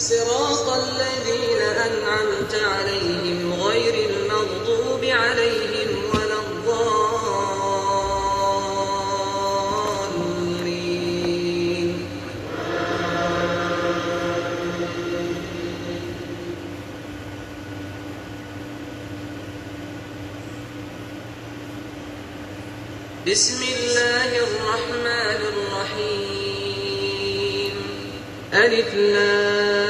صراط الذين أنعمت عليهم غير المغضوب عليهم ولا الضالين. بسم الله الرحمن الرحيم. ألف لام.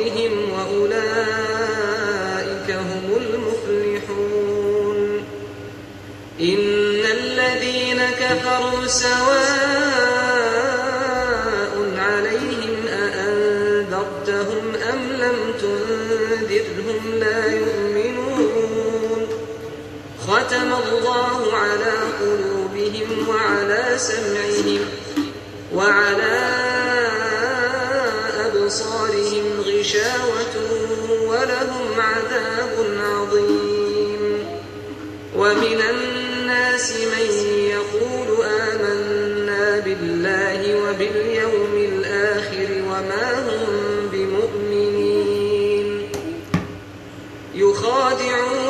ربهم وأولئك هم المفلحون إن الذين كفروا سواء عليهم أأنذرتهم أم لم تنذرهم لا يؤمنون ختم الله على قلوبهم وعلى سمعهم وعلى عذاب عظيم. ومن الناس من يقول آمنا بالله وباليوم الآخر وما هم بمؤمنين. يخادعون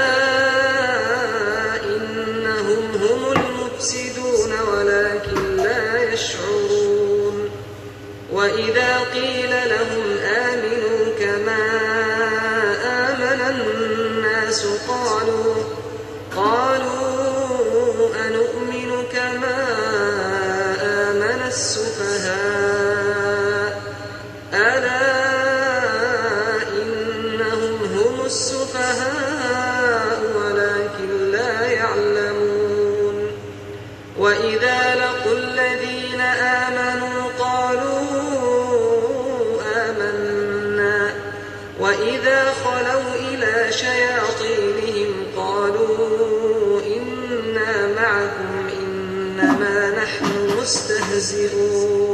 وإذا قيل لهم آمنوا كما آمن الناس قالوا قالوا أنؤمن كما آمن السفهاء Brasil.